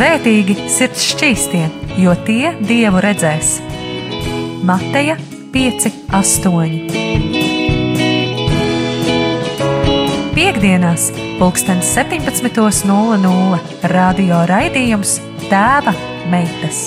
Svētīgi sirds šķīstie, jo tie dievu redzēs. Mateja 5, 8. Piektdienās, pulkstens 17.00 radio raidījums Tēva meitas.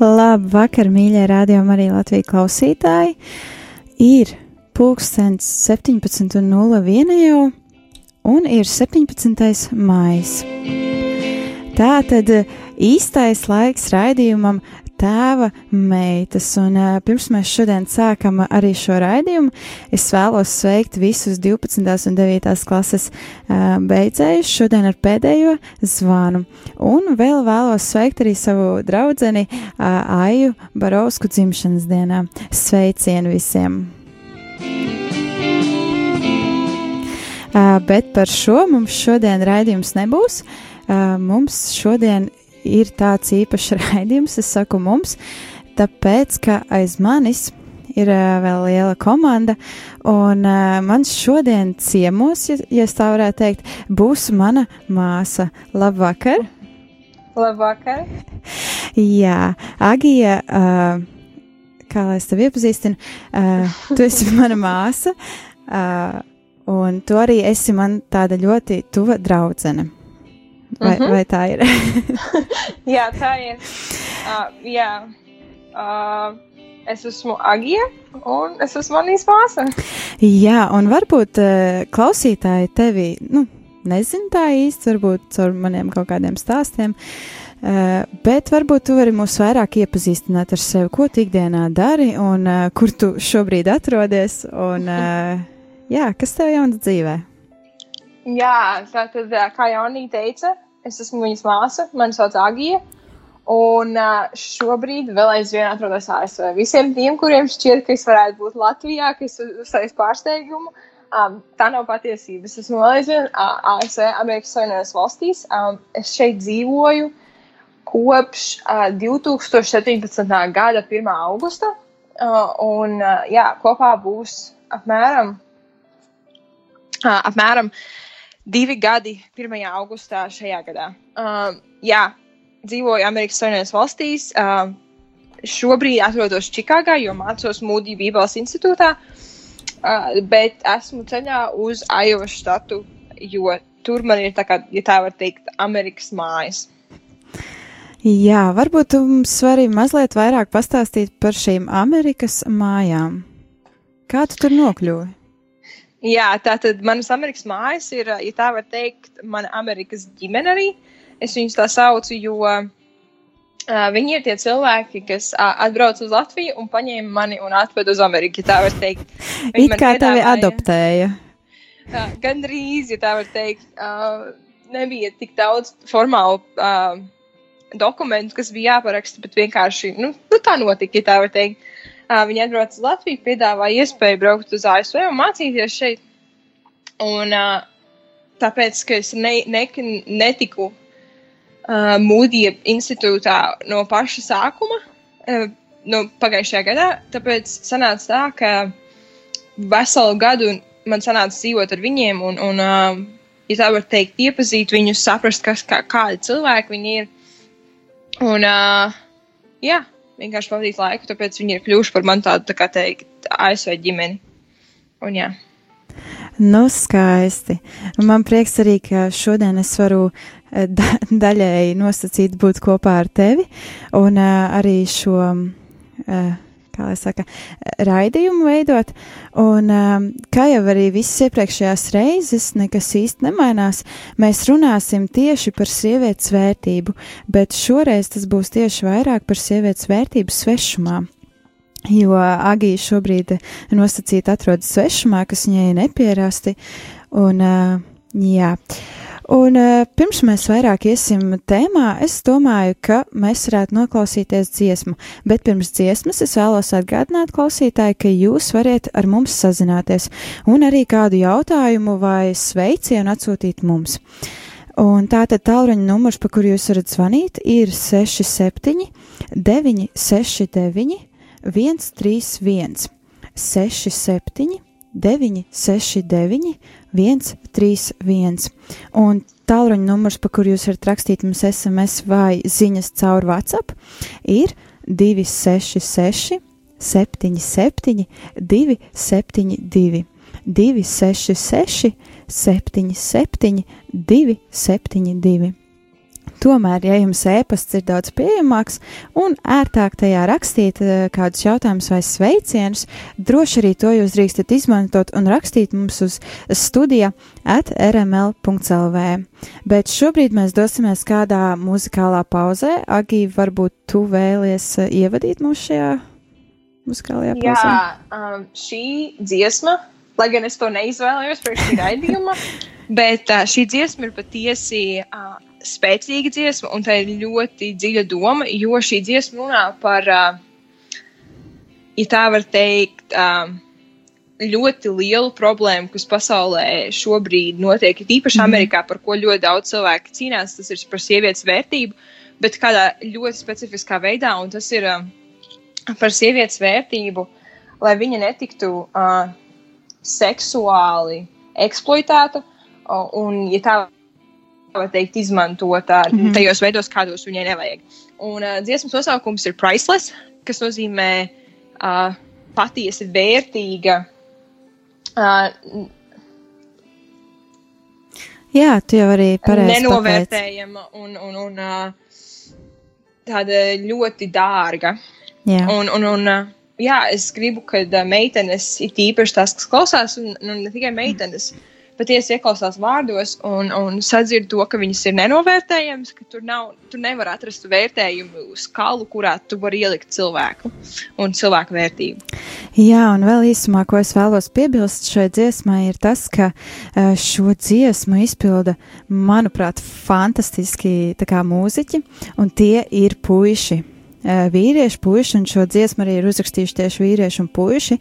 Labvakar, mīļie rādījumi, arī Latvijas klausītāji. Ir pulkstens 17.01 jau, un ir 17. maijs. Tā tad īstais laiks raidījumam tēva meitas. Un pirms mēs šodien sākam arī šo raidījumu, es vēlos sveikt visus 12. un 9. klases beidzējus šodien ar pēdējo zvanu. Un vēl vēlos sveikt arī savu draudzeni Aju Barovsku dzimšanas dienā. Sveicienu visiem! Bet par šo mums šodien raidījums nebūs. Mums šodien ir tāds īpašs raidījums, es saku mums, tāpēc, ka aiz manis ir vēl liela komanda, un uh, man šodien ciemos, ja, ja tā varētu teikt, būs mana māsa. Labvakar! Labvakar! Jā, Agija, uh, kā lai es tevi iepazīstinu, uh, tu esi mana māsa, uh, un tu arī esi man tāda ļoti tuva draudzene. Vai, uh -huh. vai tā ir? jā, tā ir. Uh, jā. Uh, es esmu Agija, un es esmu Manīs māsa. Jā, un varbūt uh, klausītāji tevi, nu, nezina tā īsti, varbūt caur maniem kaut kādiem stāstiem. Uh, bet varbūt tu vari mūs vairāk iepazīstināt ar sevi, ko tu ikdienā dari un uh, kur tu šobrīd atrodies. Un, uh, jā, kas tev jauns dzīvē? Jā, tā tad, kā jau Anija teica, es esmu viņas māsa, mani sauc Agija. Un šobrīd vēl aizvien atrodos ASV. Visiem tiem, kuriem šķiet, ka es varētu būt Latvijā, ka es uzstāju pārsteigumu, um, tā nav patiesība. Es esmu vēl aizvien ASV, Amerikas Savienotās valstīs. Um, es šeit dzīvoju kopš uh, 2017. gada 1. augusta. Uh, un uh, jā, kopā būs apmēram, uh, apmēram divi gadi 1. augustā šajā gadā. Um, jā, dzīvoju Amerikas Savienotās valstīs. Um, šobrīd atrodos Čikāgā, jo mācos Mūdī Bībeles institūtā, uh, bet esmu ceļā uz Aivas štatu, jo tur man ir tā kā, ja tā var teikt, Amerikas mājas. Jā, varbūt mums vari mazliet vairāk pastāstīt par šīm Amerikas mājām. Kā tu tur nokļuvi? Jā, tā tad manas Amerikas mājas ir, ja tā var teikt, mana Amerikas ģimene arī. Es viņus tā saucu, jo uh, viņi ir tie cilvēki, kas uh, atbrauc uz Latviju un paņēma mani un atved uz Ameriku, ja tā var teikt. Viņi It kā tevi adoptēja. Uh, Gan drīz, ja tā var teikt, uh, nebija tik daudz formālu. Uh, dokumentu, kas bija jāparaksta, bet vienkārši nu, nu, tā notika, ja tā var teikt. Viņi atbrauca uz Latviju, piedāvāja iespēju braukt uz ASV un mācīties šeit. Un tāpēc, ka es ne, ne, netiku uh, Mūdija institūtā no paša sākuma, uh, no pagājušajā gadā, tāpēc sanāca tā, ka veselu gadu man sanāca dzīvot ar viņiem un, un uh, ja tā var teikt, iepazīt viņus, saprast, kas, kā, kādi cilvēki viņi ir. Un, uh, jā, vienkārši pavadīt laiku, tāpēc viņi ir kļuvuši par mani tādu, tā kā teikt, ASV ģimeni. Un, jā. Nu, skaisti. Man prieks arī, ka šodien es varu da daļēji nosacīt būt kopā ar tevi un uh, arī šo. Uh, kā lai saka, raidījumu veidot. Un, um, kā jau arī visas iepriekšējās reizes, nekas īsti nemainās. Mēs runāsim tieši par sievietes vērtību, bet šoreiz tas būs tieši vairāk par sievietes vērtību svešumā. Jo Agija šobrīd nosacīti atrodas svešumā, kas viņai nepierasti. Un, uh, jā. Un uh, pirms mēs vairāk iesim tēmā, es domāju, ka mēs varētu noklausīties dziesmu, bet pirms dziesmas es vēlos atgādināt klausītāji, ka jūs variet ar mums sazināties un arī kādu jautājumu vai sveicienu atsūtīt mums. Un tātad tālruņa numurs, pa kuru jūs varat zvanīt, ir 67 969 131 67 969 131. Un tālruņa numurs, pa kuru jūs varat rakstīt mums SMS vai ziņas caur WhatsApp, ir 266 77 272. 266 77 272. Tomēr, ja jums e-pasts ir daudz pieejamāks un ērtāk tajā rakstīt uh, kādus jautājumus vai sveicienus, droši arī to jūs drīkstat izmantot un rakstīt mums uz studija at rml.lv. Bet šobrīd mēs dosimies kādā muzikālā pauzē. Agi, varbūt tu vēlies uh, ievadīt mūs šajā muzikālajā pauzē? Jā, um, šī dziesma, lai gan es to neizvēlējos priekš šī raidījuma, bet uh, šī dziesma ir patiesi. Uh, spēcīga dziesma, un tā ir ļoti dziļa doma, jo šī dziesma runā par, ja tā var teikt, ļoti lielu problēmu, kas pasaulē šobrīd notiek, īpaši Amerikā, par ko ļoti daudz cilvēku cīnās. Tas ir par sievietes vērtību, bet kādā ļoti specifiskā veidā, un tas ir par sievietes vērtību, lai viņa netiktu seksuāli eksploitēta. Un, ja tā teikt, izmantota mm -hmm. tajos veidos, kādos viņai nevajag. Un uh, dziesmas nosaukums ir priceless, kas nozīmē uh, patiesi vērtīga. Uh, Jā, tu jau arī pareizi nenovērtējama un, un, un uh, tāda ļoti dārga. Jā. Un, un, un, uh, jā, es gribu, ka meitenes ir īpaši tās, kas klausās, un, un ne tikai meitenes. Mm patiesi ieklausās vārdos un, un sadzird to, ka viņas ir nenovērtējamas, ka tur, nav, tur nevar atrast vērtējumu skalu, kurā tu vari ielikt cilvēku un cilvēku vērtību. Jā, un vēl īsumā, ko es vēlos piebilst šai dziesmai, ir tas, ka šo dziesmu izpilda, manuprāt, fantastiski mūziķi, un tie ir puiši vīrieši, puiši, un šo dziesmu arī ir uzrakstījuši tieši vīrieši un puiši,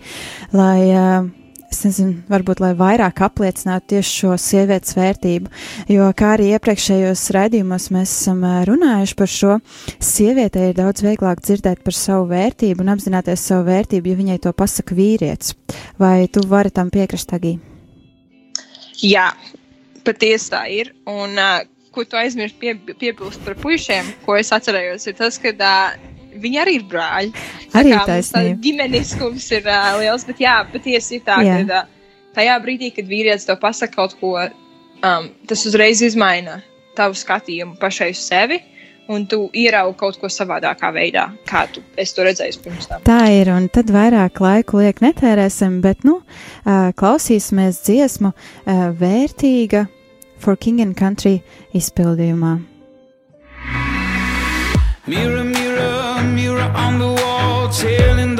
lai uh, es nezinu, varbūt lai vairāk apliecinātu tieši šo sievietes vērtību, jo kā arī iepriekšējos raidījumos mēs esam runājuši par šo, sievietei ir daudz vieglāk dzirdēt par savu vērtību un apzināties savu vērtību, ja viņai to pasaka vīrietis. Vai tu vari tam piekrist, Agī? Jā, patiesi tā ir. Un, uh, ko tu aizmirsti pie, piebilst par puišiem, ko es atcerējos, ir tas, ka uh, viņi arī ir brāļi. Arī taisnība. Ģimeniskums ir uh, liels, bet jā, patiesi ir tā, jā. ka uh, tajā brīdī, kad vīrietis to pasaka kaut ko, um, tas uzreiz izmaina tavu skatījumu pašai uz sevi. Un tu ieraugi kaut ko savādākā veidā, kā tu to redzēji pirms tam. Tā ir, un tad vairāk laiku liek netērēsim, bet, nu, uh, klausīsimies dziesmu uh, vērtīga For King and Country izpildījumā. Mirror, mirror on the wall, telling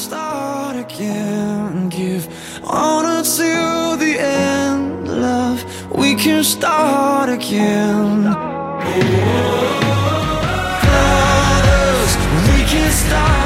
start again. Give honor to the end, love. We can start again. Brothers, we can start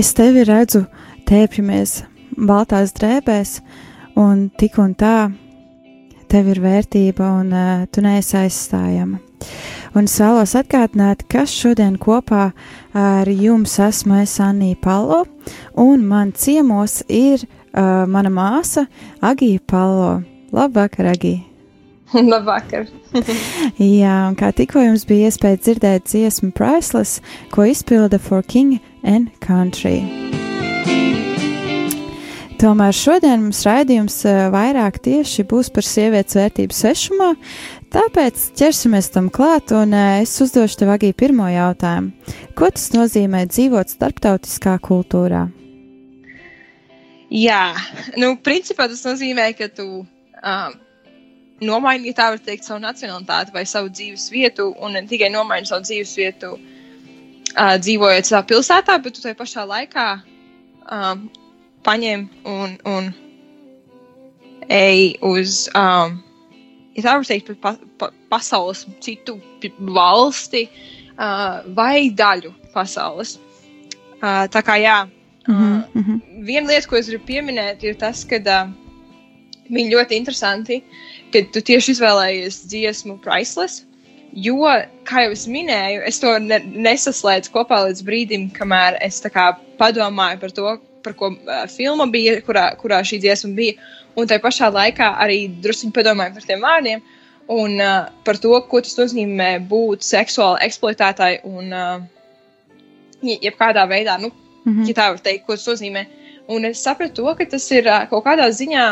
Es tevi redzu, tēpjamies baltās drēbēs, un tik un tā tev ir vērtība, un uh, tu neesi aizstājama. Un es vēlos atgādināt, ka šodien kopā ar jums esmu es Anija Palo, un man ciemos ir uh, mana māsa Agija Palo. Labvakar, Agija! Labvakar! Jā, un kā tikko jums bija iespēja dzirdēt dziesmu Priceless, ko izpilda For King and Country. Tomēr šodien mums raidījums eh, vairāk tieši būs par sievietes vērtību svešumā, tāpēc ķersimies tam klāt, un eh, es uzdošu tev agī pirmo jautājumu. Ko tas nozīmē dzīvot starptautiskā kultūrā? Jā, nu, principā tas nozīmē, ka tu um, nomaini, ja tā var teikt, savu nacionalitāti vai savu dzīves vietu, un ne tikai nomaini savu dzīves vietu, uh, dzīvojot savā pilsētā, bet tu tajā pašā laikā um, paņem un, un ej uz, um, ja tā var teikt, pa, pa, pasaules citu valsti uh, vai daļu pasaules. Uh, tā kā jā. Uh, Mhm, mhm. viena lieta, ko es gribu pieminēt, ir tas, ka uh, viņi ļoti interesanti, ka tu tieši izvēlējies dziesmu Priceless. Jo, kā jau es minēju, es to ne, nesaslēdzu kopā līdz brīdim, kamēr es kā padomāju par to, par ko uh, filma bija, kurā, kurā šī dziesma bija. Un tajā pašā laikā arī druskuļi padomāju par tiem vārdiem un uh, par to, ko tas nozīmē būt seksuāli eksploatētāji un uh, je- jebkādā veidā, nu, Mhm. ja tā var teikt, ko tas nozīmē. Un es sapratu to, ka tas ir ā, kaut kādā ziņā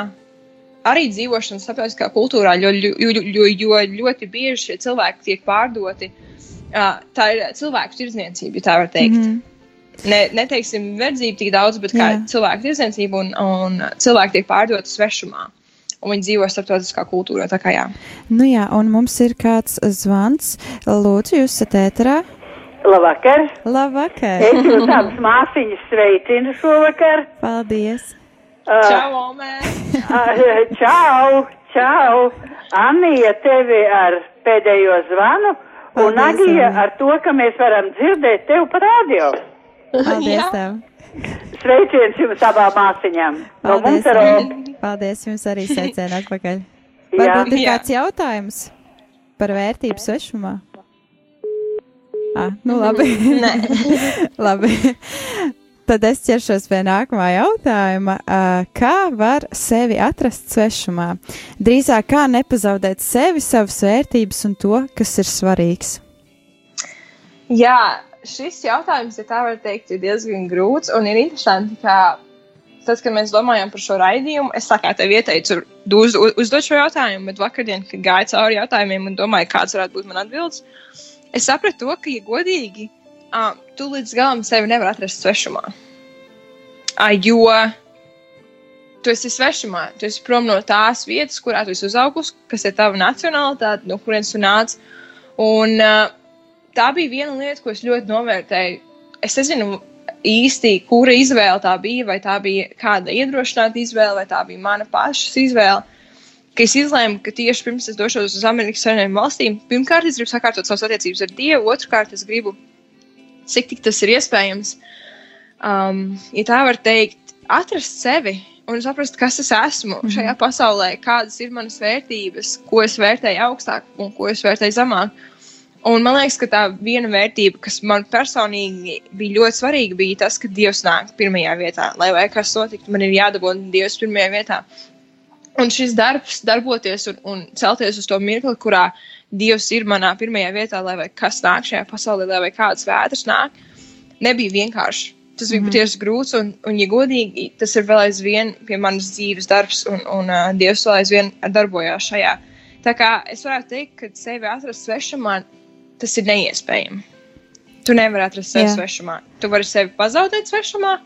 arī dzīvošana starptautiskā kultūrā, jo, jo, jo, jo, ļoti bieži šie cilvēki tiek pārdoti. Tā ir cilvēku tirdzniecība, ja tā var teikt. Mm. -hmm. ne, neteiksim, verdzība tik daudz, bet kā Jā. cilvēku tirdzniecība un, un cilvēki tiek pārdoti svešumā. Un viņi dzīvo starptautiskā kultūrā. Tā kā jā. Nu jā, un mums ir kāds zvans. Lūdzu, jūs esat ēterā. Labvakar! Labvakar! Es jūs abas māsiņas sveicinu šovakar. Paldies! Uh, Čau, uh, čau! Čau! Anija, tevi ar pēdējo zvanu un Paldies, Agija ar to, ka mēs varam dzirdēt tevi pa radio. Paldies tev! Sveiciens jums abām māsiņām. No Paldies. Paldies jums arī sveicienu atpakaļ. Varbūt ir kāds jautājums par vērtību svešumā? Ah, nu labi. Nē. labi. Tad es ķeršos pie nākamā jautājuma. Kā var sevi atrast svešumā? Drīzāk kā nepazaudēt sevi, savas vērtības un to, kas ir svarīgs. Jā, šis jautājums, ja tā var teikt, ir diezgan grūts un ir interesanti, ka tad, kad mēs domājam par šo raidījumu, es kā tev ieteicu uz, uz, uzdot šo jautājumu, bet vakardien, kad gāju cauri jautājumiem un domāju, kāds varētu būt man atbildes, es sapratu to, ka, ja godīgi, uh, tu līdz galam sevi nevar atrast svešumā. Uh, jo tu esi svešumā, tu esi prom no tās vietas, kurā tu esi uzaugusi, kas ir tava nacionālitāte, no kurienes tu nāc. Un uh, tā bija viena lieta, ko es ļoti novērtēju. Es nezinu īsti, kura izvēle tā bija, vai tā bija kāda iedrošināta izvēle, vai tā bija mana pašas izvēle. ka es izlēmu, ka tieši pirms es došos uz Amerikas Savienotajām valstīm, pirmkārt, es gribu sakārtot savas attiecības ar Dievu, otrkārt, es gribu, cik tas ir iespējams, um, ja tā var teikt, atrast sevi un saprast, kas es esmu mm -hmm. šajā pasaulē, kādas ir manas vērtības, ko es vērtēju augstāk un ko es vērtēju zemāk. Un man liekas, ka tā viena vērtība, kas man personīgi bija ļoti svarīga, bija tas, ka Dievs nāk pirmajā vietā. Lai vai kas notiktu, man ir jādabūna Dievs pirmajā vietā. Un šis darbs, darboties un, un celties uz to mirkli, kurā Dievs ir manā pirmajā vietā, lai kas nāk šajā pasaulē, lai vai kādas vētras nāk, nebija vienkārši. Tas bija mm -hmm. patiesi grūts, un, un, ja godīgi, tas ir vēl aizvien pie manas dzīves darbs, un, un uh, Dievs vēl aizvien darbojās šajā. Tā kā es varētu teikt, ka sevi atrast svešumā, tas ir neiespējami. Tu nevari atrast sevi Jā. svešumā. Tu vari sevi pazaudēt svešumā,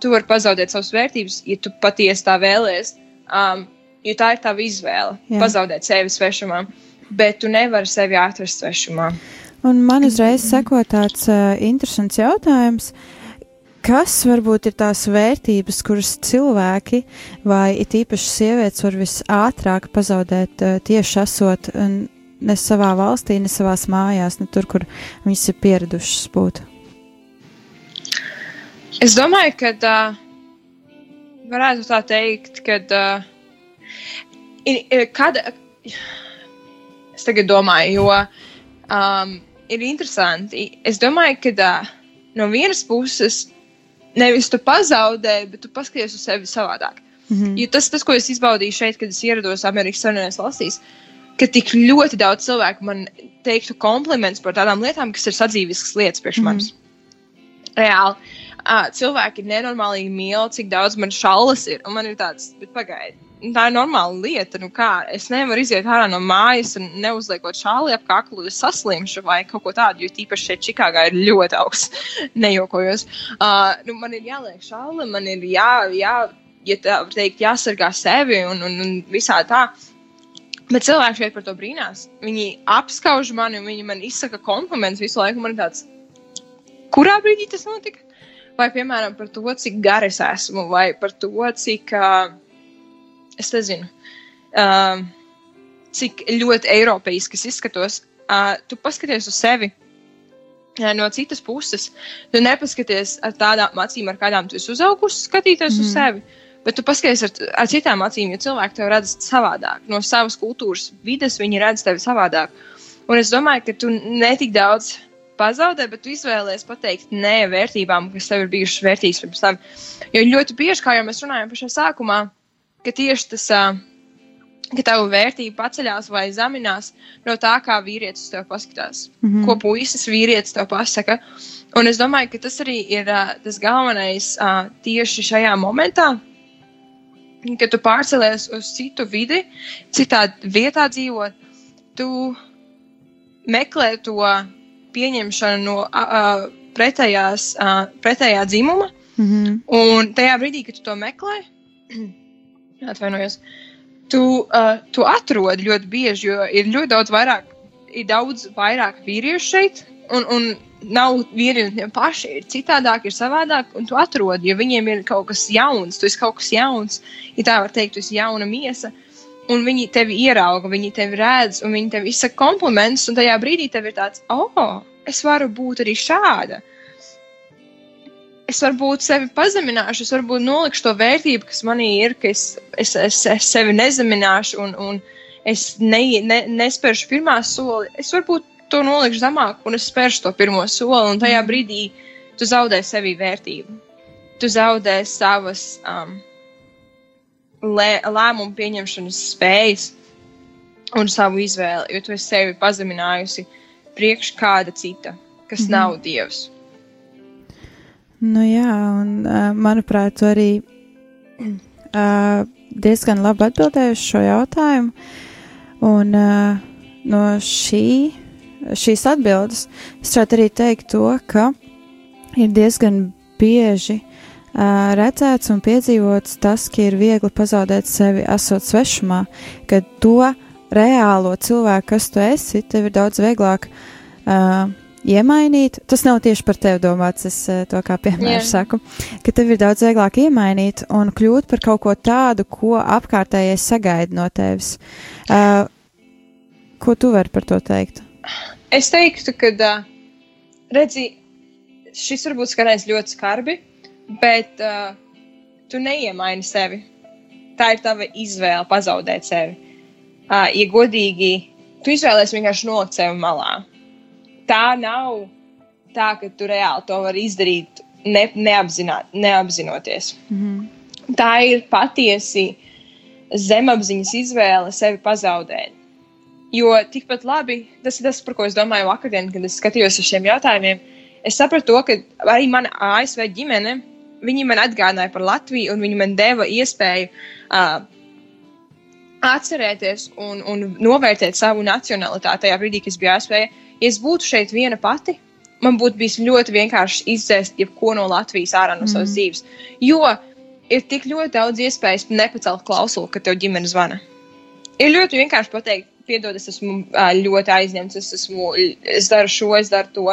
tu vari pazaudēt savas vērtības, ja tu patiesi tā vēlēsies. Um, jo tā ir tava izvēle Jā. - pazaudēt sevi svešumā. Bet tu nevari sevi atrast svešumā. Un man uzreiz seko tāds uh, interesants jautājums. Kas varbūt ir tās vērtības, kuras cilvēki vai it īpaši sievietes var visātrāk pazaudēt uh, tieši esot uh, ne savā valstī, ne savās mājās, ne tur, kur viņas ir pieradušas būt? Es domāju, ka uh, varētu tā teikt, ka uh, ir, ir kāda. Es tagad domāju, jo um, ir interesanti. Es domāju, ka uh, no vienas puses nevis tu pazaudē, bet tu paskaties uz sevi savādāk. Mm -hmm. Jo tas, tas, ko es izbaudīju šeit, kad es ierados Amerikas Savienotajās valstīs, ka tik ļoti daudz cilvēku man teiktu komplimentus par tādām lietām, kas ir sadzīviskas lietas priekš manis. Reāli. Uh, cilvēki ir nenormāli mīl, cik daudz man šaulas ir. Un man ir tāds, bet pagaidi. Tā ir normāla lieta. Nu kā, es nevaru iziet ārā no mājas un neuzliekot šāli ap kaklu, es saslimšu vai kaut ko tādu. Jo tīpaši šeit Čikāgā ir ļoti augsts. Nejokojos. Uh, nu, man ir jāliek šāli, man ir jā, jā, ja tā teikt, jāsargā sevi un, un, un visā tā. Bet cilvēki šeit par to brīnās. Viņi apskauž mani, viņi man izsaka komplimentus visu laiku. Man ir tāds, kurā brīdī tas notika? Vai, piemēram, par to, cik gara es esmu, vai par to, cik, uh, es nezinu, uh, cik ļoti eiropeiski es izskatos. Uh, tu paskaties uz sevi uh, no citas puses. Tu nepaskaties ar tādām acīm, ar kādām tu esi uzaugusi, skatīties mm. uz sevi. Bet tu paskaties ar, ar citām acīm, jo cilvēki tevi redz savādāk. No savas kultūras vides viņi redz tevi savādāk. Un es domāju, ka tu netik daudz pazaudē, bet tu izvēlējies pateikt nē vērtībām, kas tev ir bijušas vērtīgas pirms tam. Jo ļoti bieži, kā jau mēs runājam pašā sākumā, ka tieši tas, ā, ka tavu vērtība paceļās vai zeminās no tā, kā vīrietis uz tevi paskatās, mm -hmm. ko puisis vīrietis tev pasaka. Un es domāju, ka tas arī ir ā, tas galvenais ā, tieši šajā momentā, kad tu pārcēlies uz citu vidi, citā vietā dzīvot, tu meklē to pieņemšanu no uh, pretējās, uh, pretējā dzimuma. Mm -hmm. Un tajā brīdī, kad tu to meklē, atvainojos, tu, uh, tu atrodi ļoti bieži, jo ir ļoti daudz vairāk, ir daudz vairāk vīriešu šeit, un, un nav vīrieši paši, ir citādāk, ir savādāk, un tu atrodi, jo viņiem ir kaut kas jauns, tu esi kaut kas jauns, ja tā var teikt, tu esi jauna miesa. Un viņi tevi ierauga, viņi tevi redz, un viņi tevi izsaka komplimentus, un tajā brīdī tev ir tāds, oh, es varu būt arī šāda. Es varbūt sevi pazemināšu, es varbūt nolikšu to vērtību, kas manī ir, ka es, es, es, es sevi nezemināšu un, un es ne, ne, nespēršu pirmā soli. Es varbūt to nolikšu zemāk, un es spēršu to pirmo soli, un tajā brīdī tu zaudē sevi vērtību. Tu zaudē savas um, lē, lēmumu pieņemšanas spējas un savu izvēli, jo tu esi sevi pazeminājusi priekš kāda cita, kas mm -hmm. nav dievs. Nu jā, un manuprāt, tu arī diezgan labi atbildēji uz šo jautājumu. Un no šī, šīs atbildes es varētu arī teikt to, ka ir diezgan bieži redzēts un piedzīvots tas, ka ir viegli pazaudēt sevi esot svešumā, kad to reālo cilvēku, kas tu esi, tev ir daudz vieglāk uh, iemainīt, tas nav tieši par tevi domāts, es uh, to kā piemēru Jā. saku, ka tev ir daudz vieglāk iemainīt un kļūt par kaut ko tādu, ko apkārtējais sagaida no tevis. Uh, ko tu vari par to teikt? Es teiktu, ka, uh, redzi, šis varbūt skanēs ļoti skarbi, bet uh, tu neiemaini sevi. Tā ir tava izvēle pazaudēt sevi. Uh, ja godīgi, tu izvēlēsies vienkārši nolikt sevi malā. Tā nav tā, ka tu reāli to vari izdarīt ne, neapzināt, neapzinoties. Mm -hmm. Tā ir patiesi zemapziņas izvēle sevi pazaudēt. Jo tikpat labi, tas ir tas, par ko es domāju vakardien, kad es skatījos uz šiem jautājumiem. Es sapratu, to, ka arī mana ASV ģimene, viņi man atgādināja par Latviju, un viņi man deva iespēju uh, atcerēties un, un novērtēt savu nacionalitāti tajā brīdī, kad es biju ASV. Ja es būtu šeit viena pati, man būtu bijis ļoti vienkārši izdzēst jebko no Latvijas ārā no mm. savas dzīves. Jo ir tik ļoti daudz iespējas nepacelt klausulu, kad tev ģimene zvana. Ir ļoti vienkārši pateikt, piedod, es esmu ļoti aizņemts, es, esmu, es daru šo, es daru to.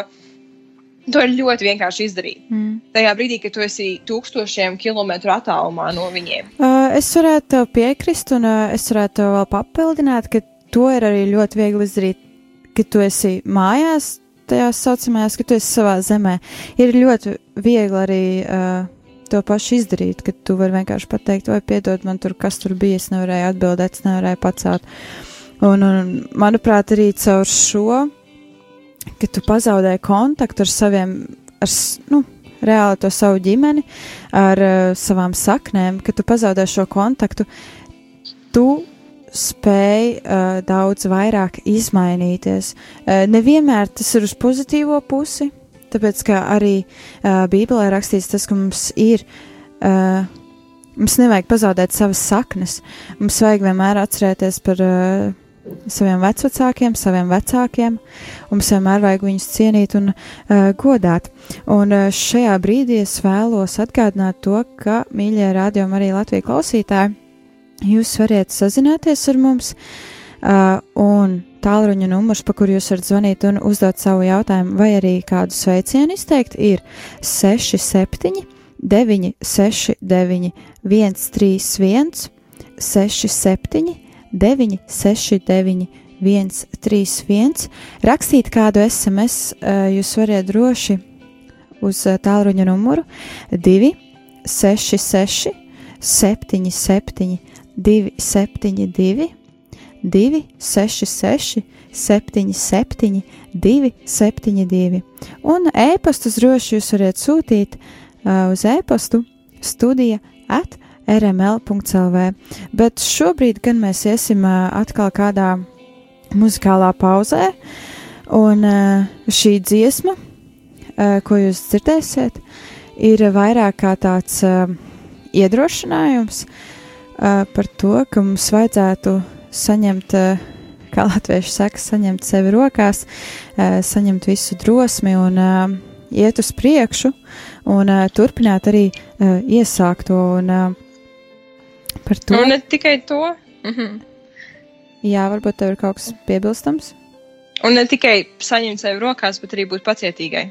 To ir ļoti vienkārši izdarīt. Mm. Tajā brīdī, kad tu esi tūkstošiem kilometru attālumā no viņiem. Uh, es varētu piekrist, un uh, es varētu vēl papildināt, ka to ir arī ļoti viegli izdarīt, kad tu esi mājās, tajās saucamajās, ka tu esi savā zemē. Ir ļoti viegli arī uh, to pašu izdarīt, kad tu vari vienkārši pateikt, vai piedod man tur, kas tur bija, es nevarēju atbildēt, es nevarēju pacelt. Un, un manuprāt, arī caur šo ka tu pazaudēji kontaktu ar saviem, ar, nu, reāli to savu ģimeni, ar uh, savām saknēm, ka tu pazaudēji šo kontaktu, tu spēj uh, daudz vairāk izmainīties. Uh, nevienmēr tas ir uz pozitīvo pusi, tāpēc ka arī uh, Bībelē rakstīts tas, ka mums ir. Uh, Mums nevajag pazaudēt savas saknes. Mums vajag vienmēr atcerēties par uh, saviem vecākiem, saviem vecākiem. un Mums vienmēr vajag viņus cienīt un uh, godāt. Un uh, šajā brīdī es vēlos atgādināt to, ka, mīļie radio arī Latvijas klausītāji, jūs varat sazināties ar mums. Uh, un tālruņa numurs, pa kuru jūs varat zvanīt un uzdot savu jautājumu, vai arī kādu sveicienu izteikt, ir 67, 969, 131, 67, 969, 131. Rakstīt kādu SMS, uh, jūs varat droši uz tālruņa numuru 266, 77, 272, 266, 77, 272. Un e-pastus droši jūs varat sūtīt uh, uz e-pastu studija at rml.clv. Bet šobrīd gan mēs iesim uh, atkal kādā muzikālā pauzē, un uh, šī dziesma, uh, ko jūs dzirdēsiet, ir vairāk kā tāds uh, iedrošinājums uh, par to, ka mums vajadzētu saņemt, kā latvieši saka, saņemt sevi rokās, saņemt visu drosmi un iet uz priekšu un turpināt arī iesākto un par to. Un ne tikai to. Mhm. Jā, varbūt tev ir kaut kas piebilstams. Un ne tikai saņemt sevi rokās, bet arī būt pacietīgai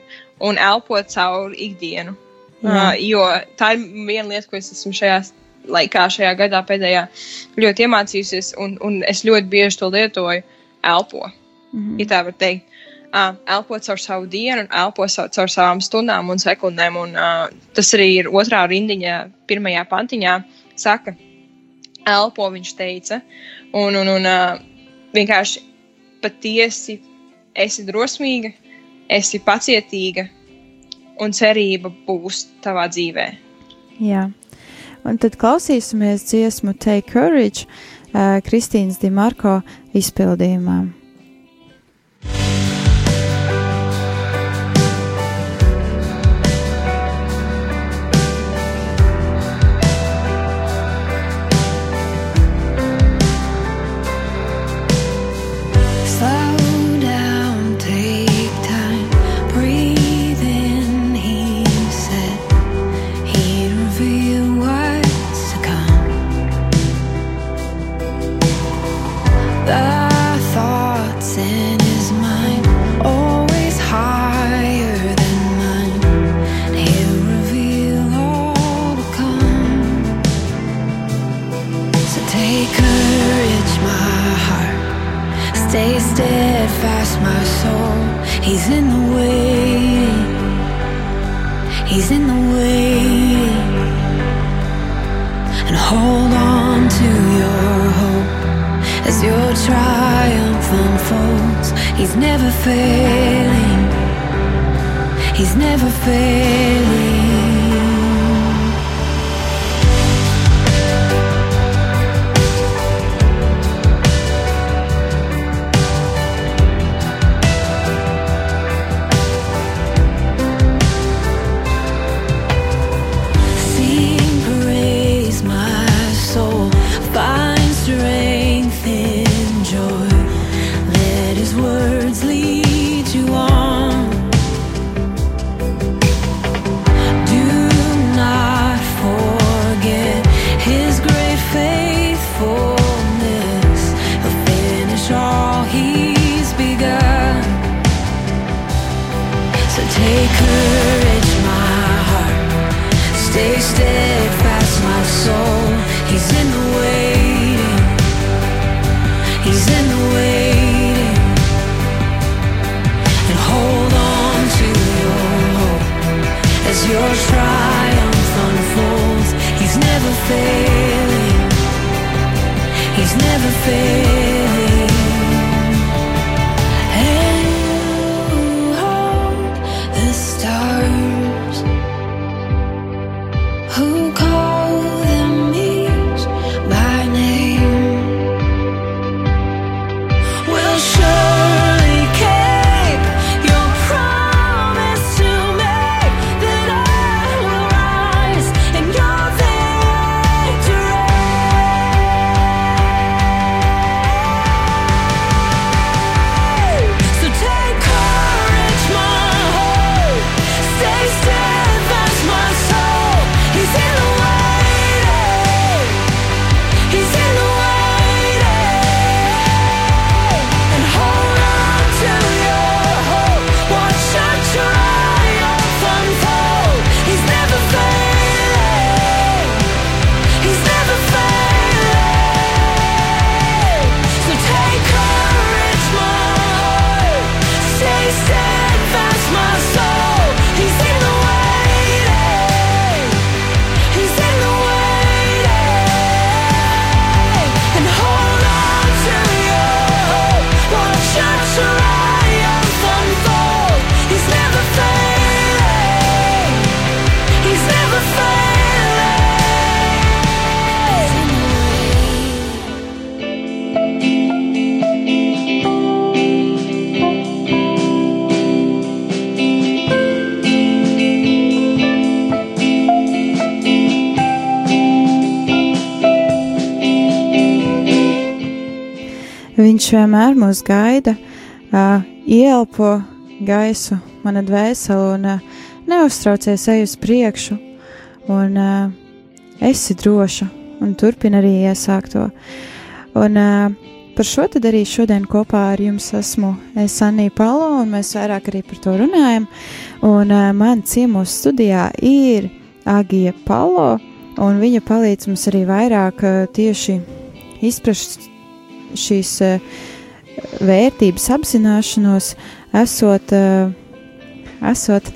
un elpot cauri ikdienu. Jā. Uh, jo tā ir viena lieta, ko es esmu šajā laikā, šajā gadā pēdējā ļoti iemācījusies, un, un es ļoti bieži to lietoju. Elpo, mm -hmm. ja tā var teikt. Uh, elpo caur savu dienu, un elpo caur, savām stundām un sekundēm. Un, uh, tas arī ir otrā rindiņa, pirmajā pantiņā. Saka, elpo, viņš teica. Un, un, un uh, vienkārši patiesi esi drosmīga, esi pacietīga, un cerība būs tavā dzīvē. Jā. Un tad klausīsimies dziesmu Take Courage uh, Kristīnas Dimarko izpildījumā. He's in the waiting. He's in the waiting. And hold on to your hope as your triumph unfolds. He's never failing. He's never failing. Viņš vienmēr mūs gaida, uh, ielpo gaisu, mana dvēsele, un uh, neuztraucies ej uz priekšu, un uh, esi droša, un turpina arī iesākto. Un uh, par šo tad arī šodien kopā ar jums esmu es Anija Palo, un mēs vairāk arī par to runājam. Un uh, man ciemos studijā ir Agija Palo, un viņa palīdz mums arī vairāk uh, tieši izprast šīs uh, vērtības apzināšanos, esot, uh, esot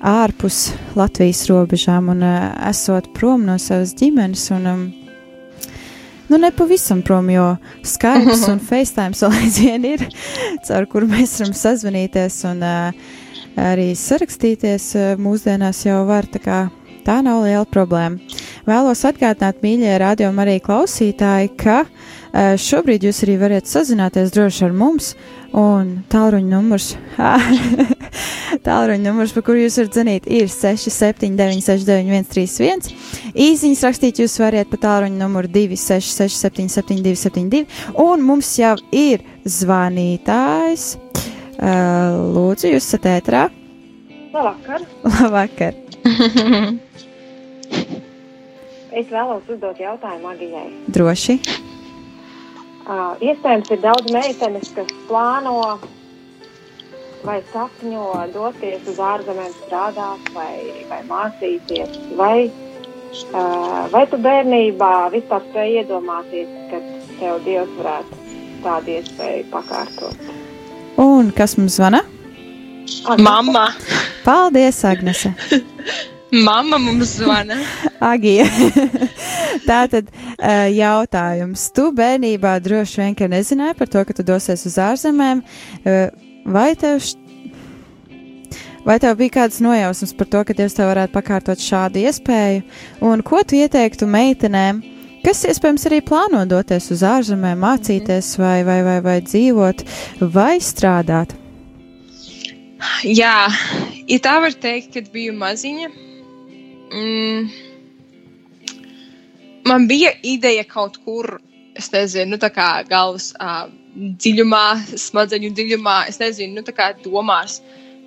ārpus Latvijas robežām un uh, esot prom no savas ģimenes. Un, um, nu, nepavisam prom, jo Skype un FaceTime vēl aizvien ir, caur kuru mēs varam sazvanīties un uh, arī sarakstīties. Uh, mūsdienās jau var tā kā. Tā nav liela problēma. Vēlos atgādināt, mīļie radio arī klausītāji, ka uh, šobrīd jūs arī varat sazināties droši ar mums, un tālruņa numurs, tālruņa numurs, pa kuru jūs varat zvanīt, ir 679, 691, 31. Īsiņas rakstīt jūs varat pa tālruņa numuru 266, 772, 72, un mums jau ir zvanītājs. Uh, lūdzu, jūs esat ētrā. Labvakar! Labvakar! Es vēlos uzdot jautājumu Agijai. Droši. Uh, iespējams, ir daudz meitenes, kas plāno vai sapņo doties uz ārzemēm strādāt vai, vai mācīties. Vai, uh, vai tu bērnībā vispār spēj iedomāties, ka tev Dievs varētu tādu iespēju pakārtot? Un kas mums zvana? Mamma! Paldies, Agnese! Mamma mums zvana! Agija. Tā tad uh, jautājums. Tu bērnībā droši vien, ka nezināji par to, ka tu dosies uz ārzemēm. Uh, vai tev, š... vai tev bija kādas nojausmas par to, ka Dievs tev varētu pakārtot šādu iespēju? Un ko tu ieteiktu meitenēm, kas iespējams arī plāno doties uz ārzemēm, mācīties vai, vai, vai, vai dzīvot vai strādāt? Jā, ja tā var teikt, kad biju maziņa. Mm, man bija ideja kaut kur, es nezinu, nu, tā kā galvas uh, dziļumā, smadzeņu dziļumā, es nezinu, nu, tā kā domās.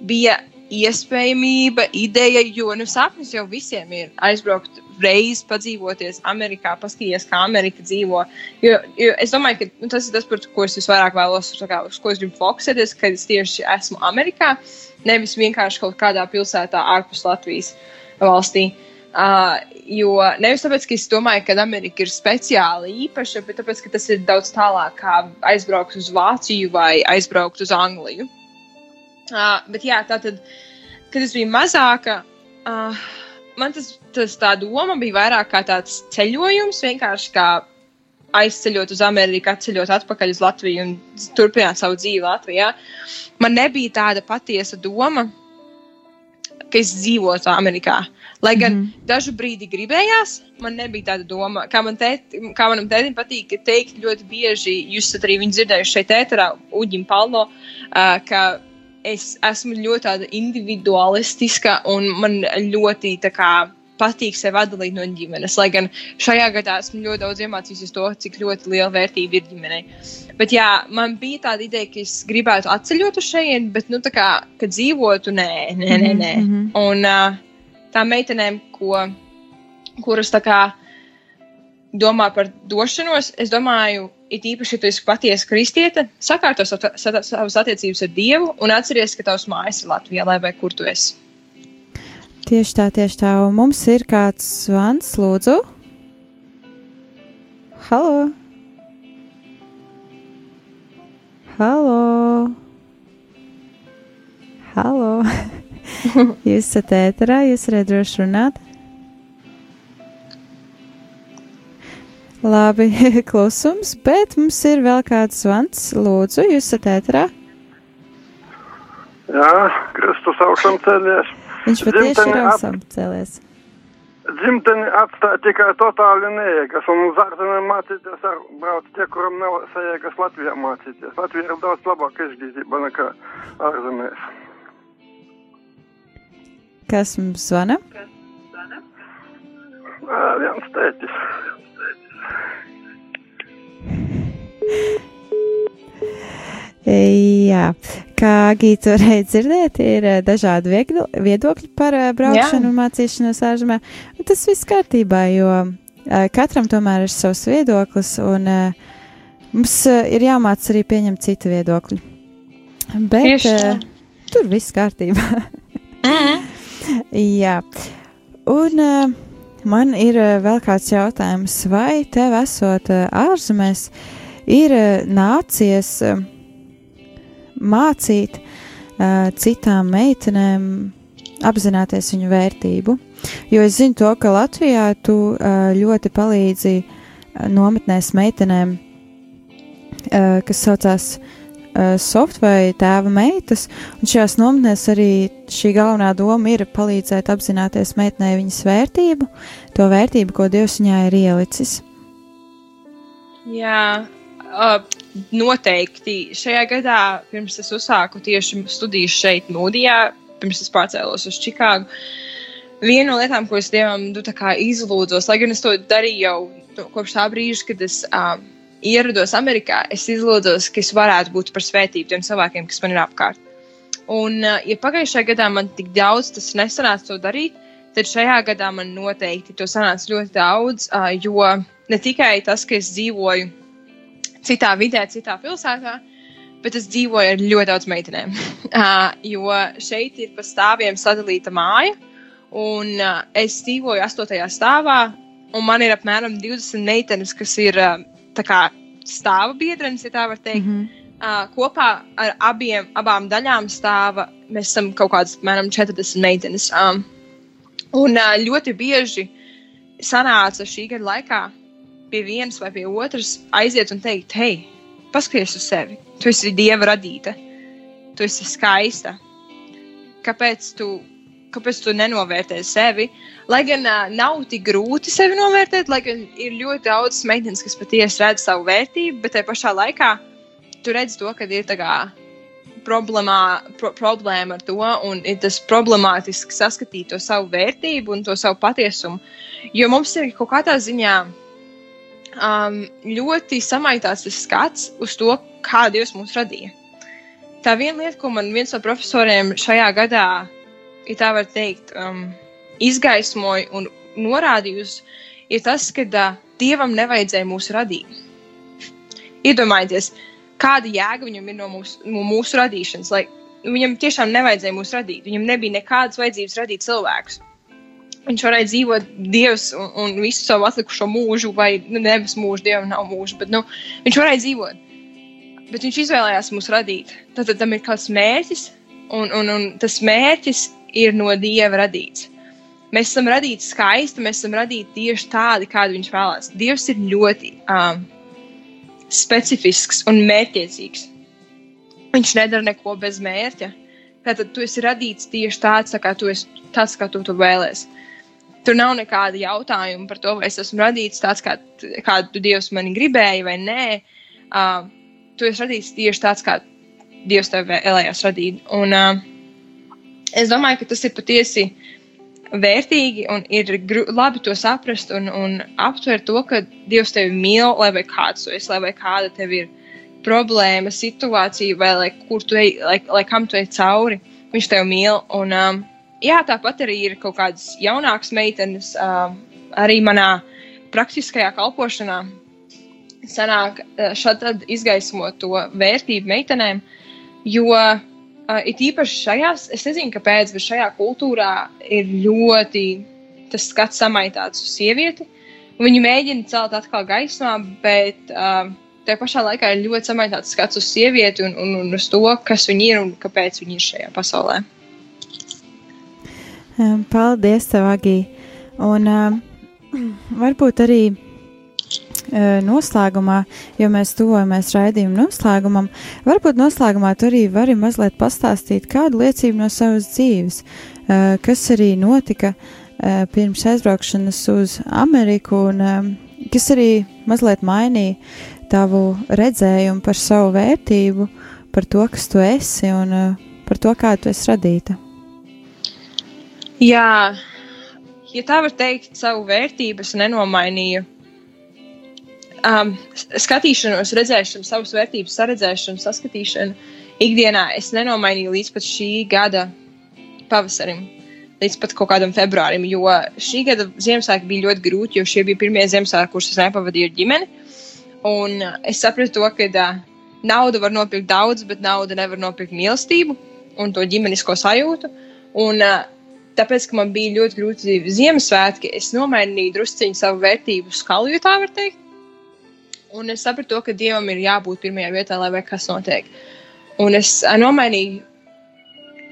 Bija iespējamība, ideja, jo nu, sapnis jau visiem ir aizbraukt reiz, padzīvoties Amerikā, paskatīties, kā Amerika dzīvo. Jo, jo es domāju, ka nu, tas ir tas, par ko es visvairāk vēlos, kā, uz ko es gribu fokusēties, kad es tieši esmu Amerikā, nevis vienkārši kaut kādā pilsētā ārpus Latvijas valstī. Uh, jo nevis tāpēc, ka es domāju, ka Amerika ir speciāli īpaša, bet tāpēc, ka tas ir daudz tālāk, kā aizbraukt uz Vāciju vai aizbraukt uz Angliju. Uh, bet jā, tā tad, kad es biju mazāka, uh, man tas, tas tā doma bija vairāk kā tāds ceļojums, vienkārši kā aizceļot uz Ameriku, atceļot atpakaļ uz Latviju un turpināt savu dzīvi Latvijā. Man nebija tāda patiesa doma, ka es dzīvotu Amerikā. Lai gan mm -hmm. dažu brīdi gribējās, man nebija tāda doma. Kā, man tēt, kā manam tētim patīk teikt ļoti bieži, jūs esat arī dzirdējuši šeit, ēterā, Uģim Palno, uh, ka es esmu ļoti individualistiska un man ļoti tā kā patīk sevi atdalīt no ģimenes. Lai gan šajā gadā esmu ļoti daudz iemācījusies to, cik ļoti liela vērtība ir ģimenei. Bet jā, man bija tāda ideja, ka es gribētu atceļot uz šejienu, bet, nu, tā kā, kad dzīvotu, nē, nē, nē. nē. Mm -hmm. Un uh, tām meitenēm, ko, kuras tā kā domā par došanos, es domāju, it īpaši, ja tu esi patiesa kristiete, sakārto sav- sa- savas attiecības ar Dievu un atceries, ka tavs mājas ir Latvijā, lai vai kur tu esi. Tieši tā, tieši tā. Un mums ir kāds zvans, lūdzu. Halo! Halo! Halo! jūs esat ēterā, jūs varat droši runāt. Labi, klusums, bet mums ir vēl kāds zvans. Lūdzu, jūs esat ēterā. Jā, Kristus augšām cēlies. Viņš patiešām ir augstām cēlies. Dzimteni atstāja tikai totāli neiegas, un uz ārzemēm mācīties ar brauc tie, kuram nav sajēgas Latvijā mācīties. Latvija ir daudz labāka izglītība nekā ārzemēs. Kas mums zvana? Ā, Viens tētis. Jā, kā Gīta varēja dzirdēt, ir eh, dažādi viegli, viedokļi par eh, braukšanu Jā. un mācīšanos ārzemē. Tas viss kārtībā, jo eh, katram tomēr ir savs viedoklis, un mums ir jāmāc arī pieņemt citu viedokļu. Bet Tieši tur viss kārtībā. Jā, un uh, man ir uh, vēl kāds jautājums, vai tev esot uh, ārzemēs, ir uh, nācies mācīt citām meitenēm apzināties viņu vērtību? Jo es zinu to, ka Latvijā tu ļoti palīdzi nometnēs meitenēm, kas saucās uh, soft vai tēva meitas, un šajās nometnēs arī šī galvenā doma ir palīdzēt apzināties meitenei viņas vērtību, to vērtību, ko Dievs viņā ir ielicis. Jā, uh, noteikti. Šajā gadā, pirms es uzsāku tieši studijas šeit, Mūdijā, pirms es pārcēlos uz Čikāgu, viena no lietām, ko es Dievam nu, izlūdzos, lai gan es to darīju jau nu, kopš tā brīža, kad es uh, ierados Amerikā, es izlūdzos, ka es varētu būt par svētību tiem cilvēkiem, kas man ir apkārt. Un, uh, ja pagājušajā gadā man tik daudz tas nesanāca to darīt, tad šajā gadā man noteikti to sanāca ļoti daudz, uh, jo ne tikai tas, ka es dzīvoju citā vidē, citā pilsētā, bet es dzīvoju ar ļoti daudz meitenēm. Uh, jo šeit ir pa stāviem sadalīta māja, un es dzīvoju astotajā stāvā, un man ir apmēram 20 meitenes, kas ir tā kā stāva biedrenes, ja tā var teikt. Mm -hmm. uh, kopā ar abiem, abām daļām stāva. Mēs esam kaut kādas, apmēram, 40 meitenes. Um, un uh, ļoti bieži sanāca šī gada laikā pie vienas vai pie otras aiziet un teikt, hei, paskaties uz sevi. Tu esi dieva radīta, tu esi skaista. Kāpēc tu, kāpēc tu nenovērtē sevi? Lai gan uh, nav tik grūti sevi novērtēt, lai gan ir ļoti daudz meitenes, kas patiesi redz savu vērtību, bet tajā pašā laikā tu redz to, ka ir tā kā problemā, pro, problēma ar to, un ir tas problemātiski saskatīt to savu vērtību un to savu patiesumu. Jo mums ir kaut kādā ziņā um, ļoti samaitāts tas skats uz to, kā Dievs mūs radīja. Tā viena lieta, ko man viens no profesoriem šajā gadā, ja tā var teikt, um, izgaismoja un norādīja uz, ir tas, ka uh, Dievam nevajadzēja mūs radīt. Iedomājieties, kāda jēga viņam ir no mūsu, no mūsu radīšanas. Lai, viņam tiešām nevajadzēja mūs radīt. Viņam nebija nekādas vajadzības radīt cilvēkus. Viņš varēja dzīvot Dievs un, un visu savu atlikušo mūžu, vai nu, nevis mūžu, Dievam nav mūža, bet nu, viņš varēja dzīvot. Bet viņš izvēlējās mūs radīt. Tad, tad tam ir kāds mērķis, un, un, un tas mērķis ir no Dieva radīts. Mēs esam radīti skaisti, mēs esam radīti tieši tādi, kādi viņš vēlās. Dievs ir ļoti um, specifisks un mērķiecīgs. Viņš nedara neko bez mērķa. Tātad tu esi radīts tieši tāds, tā kā tu esi, tāds, kā tu to vēlēsies. Tur nav nekāda jautājuma par to, vai es esmu radīts tāds, kā, kādu Dievs mani gribēja, vai nē. Uh, tu esi radīts tieši tāds, kā Dievs tev vēlējās radīt. Un, uh, es domāju, ka tas ir patiesi vērtīgi un ir labi to saprast un, un aptvert to, ka Dievs tevi mīl, lai vai kāds tu esi, lai vai kāda tev ir problēma, situācija, vai lai, kur tu ej, lai, lai kam tu ej cauri. Viņš tevi mīl. Un, um, jā, tāpat arī ir kaut kādas jaunākas meitenes, um, arī manā praktiskajā kalpošanā. Sanāk, šādi izgaismot to vērtību meitenēm, jo uh, it īpaši šajās, es nezinu, kāpēc, bet šajā kultūrā ir ļoti tas skats samaitāts uz sievieti. Viņi mēģina celt atkal gaismā, bet uh, tajā pašā laikā ir ļoti samaitāts skats uz sievieti un, un, un uz to, kas viņa ir un kāpēc viņa ir šajā pasaulē. Paldies, Agī. Un um, varbūt arī uh, noslēgumā, jo mēs tuvojamies raidījuma noslēgumam, varbūt noslēgumā tu arī vari mazliet pastāstīt kādu liecību no savas dzīves, uh, kas arī notika uh, pirms aizbraukšanas uz Ameriku un kas arī mazliet mainīja tavu redzējumu par savu vērtību, par to, kas tu esi un par to, kā tu esi radīta. Jā, ja tā var teikt, savu vērtību es nenomainīju. Um, skatīšanos, redzēšanu, savas vērtības, saredzēšanu, saskatīšanu ikdienā es nenomainīju līdz pat šī gada pavasarim, līdz pat kaut kādam februārim, jo šī gada Ziemassvētki bija ļoti grūti, jo šie bija pirmie Ziemassvētki, kurus es nepavadīju ar ģimeni. Un uh, es sapratu to, ka uh, nauda var nopirkt daudz, bet nauda nevar nopirkt mīlestību un to ģimenisko sajūtu. Un, uh, tāpēc, ka man bija ļoti grūti Ziemassvētki, es nomainīju drusciņu savu vērtību skalu, ja tā var teikt. Un es sapratu, ka Dievam ir jābūt pirmajā vietā, lai kas notiek. Un es nomainīju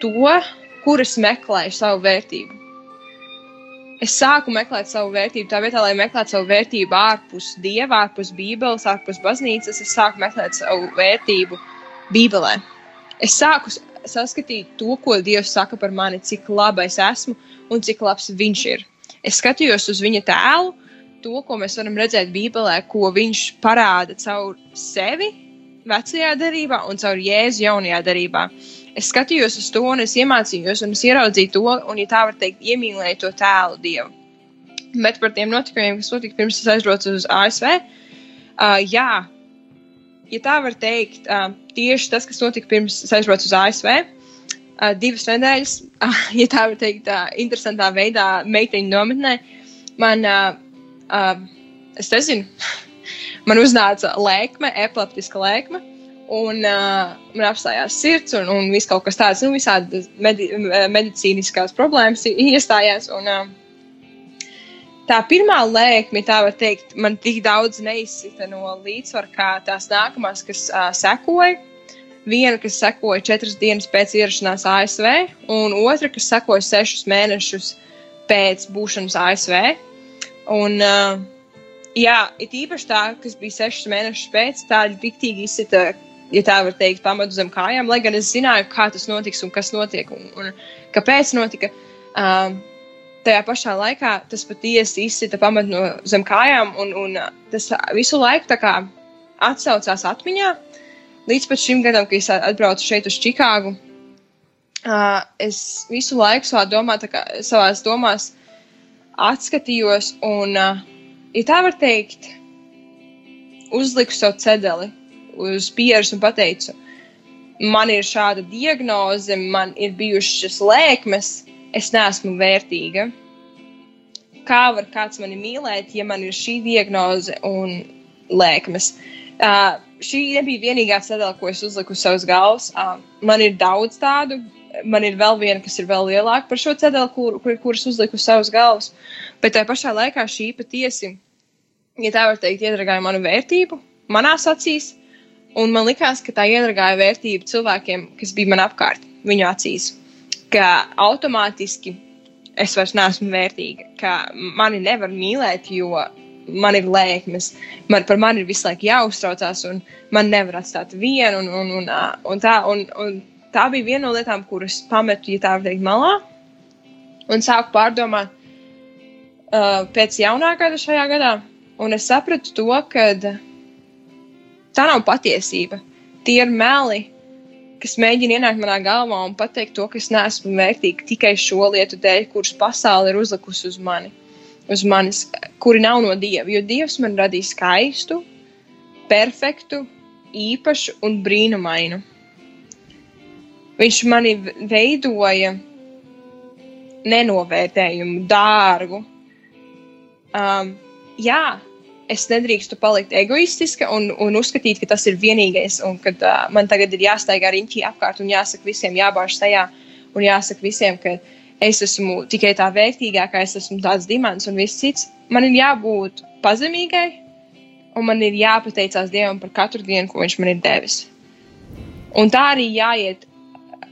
to, kur es meklēju savu vērtību. Es sāku meklēt savu vērtību tā vietā, lai meklētu savu vērtību ārpus Dieva, ārpus Bībeles, ārpus baznīcas. Es sāku meklēt savu vērtību Bībelē. Es sāku saskatīt to, ko Dievs saka par mani, cik laba es esmu un cik labs viņš ir. Es skatījos uz viņa tēlu, to, ko mēs varam redzēt Bībelē, ko viņš parāda caur sevi vecajā darbā un caur Jēzu jaunajā darbā. Es skatījos uz to, un es iemācījos, un es ieraudzīju to, un, ja tā var teikt, iemīlēju to tēlu Dievu. Bet par tiem notikumiem, kas notika pirms es aizbraucu uz ASV, uh, jā, ja tā var teikt, uh, tieši tas, kas notika pirms es aizbraucu uz ASV, uh, divas nedēļas, uh, ja tā var teikt, uh, interesantā veidā, meiteņu nometnē, man, uh, uh, es nezinu, man uznāca lēkme, epileptiska lēkme. Un uh, man apstājās sirds, un, un viss kaut kas tāds, nu, visādi medi medicīniskās problēmas iestājās. Un, uh, tā pirmā lēkme, tā var teikt, man tik daudz neizsita no līdzsvara, kā tās nākamās, kas uh, sekoja. Viena, kas sekoja četras dienas pēc ierašanās ASV, un otra, kas sekoja sešus mēnešus pēc būšanas ASV. Un, uh, jā, it īpaši tā, kas bija sešus mēnešus pēc, tā riktīgi izsita, ja tā var teikt, pamatu zem kājām, lai gan es zināju, kā tas notiks un kas notiek un, un kāpēc notika. Uh, tajā pašā laikā tas patiesi izsita pamatu no zem kājām, un, un tas visu laiku kā atsaucās atmiņā. Līdz pat šim gadam, kad es atbraucu šeit uz Čikāgu, uh, es visu laiku savā domā, kā, savās domās atskatījos un, ja tā var teikt, uzliku savu cedeli uz pieres un pateicu, man ir šāda diagnoze, man ir bijušas lēkmes, es neesmu vērtīga. Kā var kāds mani mīlēt, ja man ir šī diagnoze un lēkmes? Uh, šī nebija vienīgā cedela, ko es uzliku uz savas galvas. Uh, man ir daudz tādu. Man ir vēl viena, kas ir vēl lielāka par šo cedeli, kur, kur, kuras uzliku uz savas galvas. Bet tajā pašā laikā šī patiesi, ja tā var teikt, iedragāja manu vērtību manās acīs. Un man likās, ka tā iedragāja vērtību cilvēkiem, kas bija man apkārt, viņu acīs. Ka automātiski es vairs neesmu vērtīga, ka mani nevar mīlēt, jo man ir lēkmes, man par mani ir visu laiku jāuztraucās, un man nevar atstāt vienu. Un, un, un, un, tā, un, un tā bija viena no lietām, kuras pametu, ja tā var teikt, malā. Un sāku pārdomāt uh, pēc jaunā gada šajā gadā. Un es sapratu to, ka tā nav patiesība. Tie ir meli, kas mēģina ienākt manā galvā un pateikt to, ka es neesmu vērtīga tikai šo lietu dēļ, kuras pasaule ir uzlikusi uz mani uz manis, kuri nav no dieva. Jo dievs man radīja skaistu, perfektu, īpašu un brīnumainu. Viņš mani veidoja nenovērtējumu, dārgu. Um, jā, es nedrīkstu palikt egoistiska un, un uzskatīt, ka tas ir vienīgais, un ka uh, man tagad ir jāstaigā riņķī apkārt un jāsaka visiem, jābāž tajā, un jāsaka visiem, ka es esmu tikai tā vērtīgākā, es esmu tāds dimants un viss cits. Man ir jābūt pazemīgai, un man ir jāpateicās Dievam par katru dienu, ko Viņš man ir devis. Un tā arī jāiet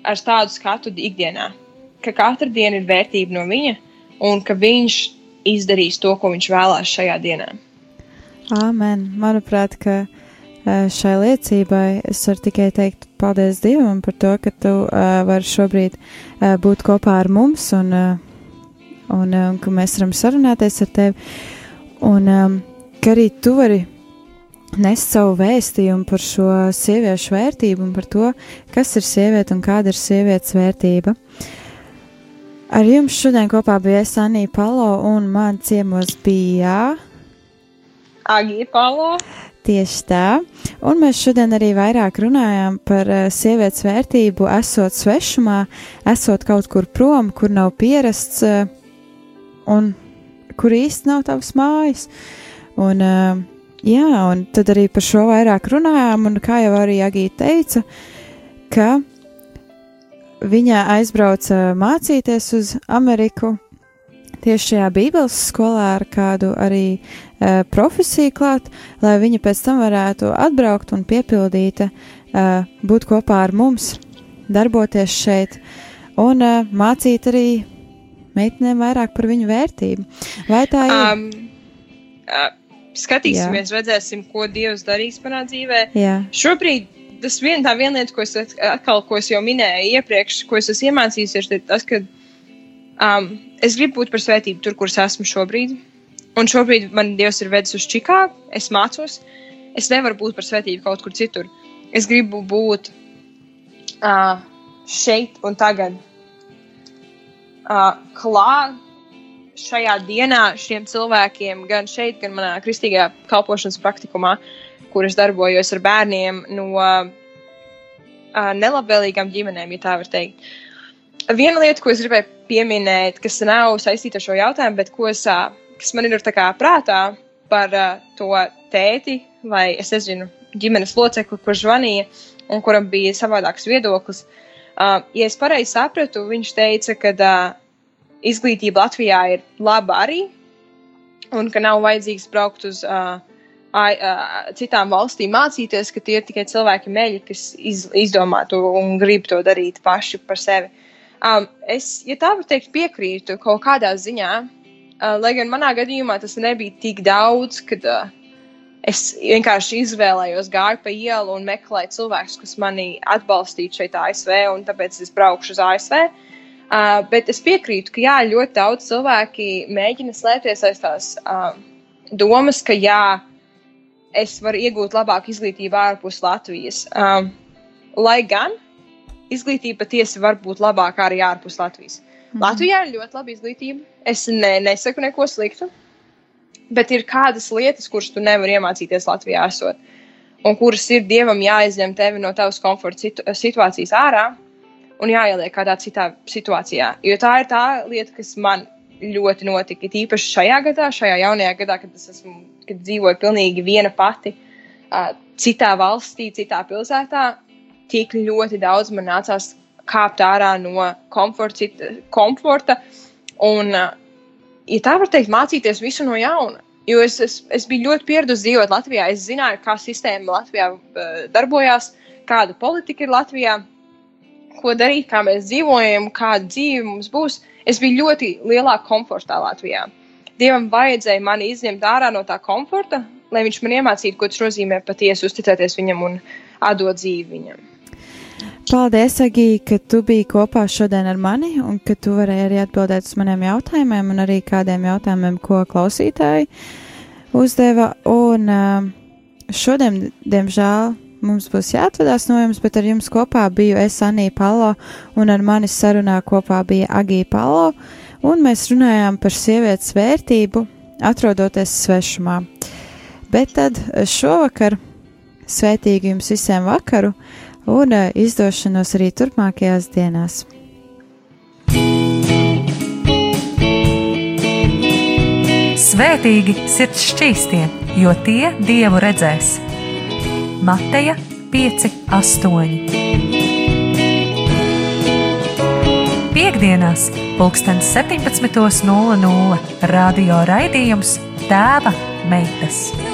ar tādu skatu ikdienā, ka katra diena ir vērtība no Viņa, un ka Viņš izdarīs to, ko Viņš vēlās šajā dienā. Āmen. Manuprāt, ka šai liecībai es varu tikai teikt paldies Dievam par to, ka tu uh, vari šobrīd uh, būt kopā ar mums un, uh, un, un ka mēs varam sarunāties ar tevi. Un um, ka arī tu vari nest savu vēstījumu par šo sieviešu vērtību un par to, kas ir sieviete un kāda ir sievietes vērtība. Ar jums šodien kopā bija es Anija Palo un man ciemos bija Agija Palo. Tieši tā. Un mēs šodien arī vairāk runājām par uh, sievietes vērtību, esot svešumā, esot kaut kur prom, kur nav pierasts uh, un kur īsti nav tavs mājas. Un, uh, jā, un tad arī par šo vairāk runājām, un kā jau arī Agīta teica, ka viņa aizbrauca mācīties uz Ameriku tieši šajā Bībeles skolā ar kādu arī uh, profesiju klāt, lai viņa pēc tam varētu atbraukt un piepildīt, uh, būt kopā ar mums, darboties šeit un uh, mācīt arī meitenēm vairāk par viņu vērtību. Vai tā ir? Um, uh, skatīsimies, Jā. redzēsim, ko Dievs darīs manā dzīvē. Jā. Šobrīd tas vien, tā viena lieta, ko es atkal, ko es jau minēju iepriekš, ko es esmu iemācījies, ir tas, ka um, es gribu būt par svētību tur, kur es esmu šobrīd. Un šobrīd man Dievs ir vedis uz Čikāgu, es mācos. Es nevaru būt par svētību kaut kur citur. Es gribu būt uh, šeit un tagad. Uh, klāt šajā dienā šiem cilvēkiem, gan šeit, gan manā kristīgajā kalpošanas praktikumā, kur es darbojos ar bērniem no uh, nelabvēlīgām ģimenēm, ja tā var teikt. Viena lieta, ko es gribēju pieminēt, kas nav saistīta ar šo jautājumu, bet es uh, kas man ir prātā par uh, to tēti vai es nezinu, ģimenes locekli, kurš zvanīja un kuram bija savādāks viedoklis. Uh, ja es pareizi sapratu, viņš teica, ka uh, izglītība Latvijā ir laba arī un ka nav vajadzīgs braukt uz uh, ai, uh, citām valstīm mācīties, ka tie ir tikai cilvēki meļi, kas iz, izdomā to un grib to darīt paši par sevi. Um, es, ja tā var teikt, piekrītu kaut kādā ziņā, uh, lai gan manā gadījumā tas nebija tik daudz, kad uh, es vienkārši izvēlējos, gāju pa ielu un meklēju cilvēkus, kas mani atbalstītu šeit ASV, un tāpēc es braukšu uz ASV. Uh, bet es piekrītu, ka jā, ļoti daudz cilvēki mēģina slēpties aiz tās uh, domas, ka jā, es varu iegūt labāku izglītību ārpus Latvijas. Um, lai gan izglītība patiesi var būt labāka arī ārpus Latvijas. Mm. Latvijā ir ļoti laba izglītība. Es ne, nesaku neko sliktu, bet ir kādas lietas, kuras tu nevari iemācīties Latvijā esot, un kuras ir dievam jāizņem tevi no tavas komforta situ situācijas ārā un jāieliek kādā citā situācijā. Jo tā ir tā lieta, kas man ļoti notika. Tīpaši šajā gadā, šajā jaunajā gadā, kad es esmu, kad dzīvoju pilnīgi viena pati, uh, citā valstī, citā pilsētā tik ļoti daudz man nācās kāpt ārā no komforta, komforta un, ja tā var teikt, mācīties visu no jauna. Jo es, es, es biju ļoti pieradusi dzīvot Latvijā. Es zināju, kā sistēma Latvijā uh, darbojās, kāda politika ir Latvijā, ko darīt, kā mēs dzīvojam, kāda dzīve mums būs. Es biju ļoti lielā komfortā Latvijā. Dievam vajadzēja mani izņemt ārā no tā komforta, lai viņš man iemācītu, ko tas nozīmē patiesi uzticēties viņam un atdot dzīvi viņam. Paldies, Agī, ka tu biji kopā šodien ar mani un ka tu varēji arī atbildēt uz maniem jautājumiem un arī kādiem jautājumiem, ko klausītāji uzdeva. Un šodien, diemžēl, mums būs jāatvadās no jums, bet ar jums kopā biju es Anija Palo un ar mani sarunā kopā bija Agī Palo, un mēs runājām par sievietes vērtību, atrodoties svešumā. Bet tad šovakar, svētīgi jums visiem vakaru! un uh, izdošanos arī turpmākajās dienās. Svētīgi sirds šķīstie, jo tie dievu redzēs. Mateja 5, 8. Piektdienās, pulkstens 17.00 radio raidījums Tēva meitas.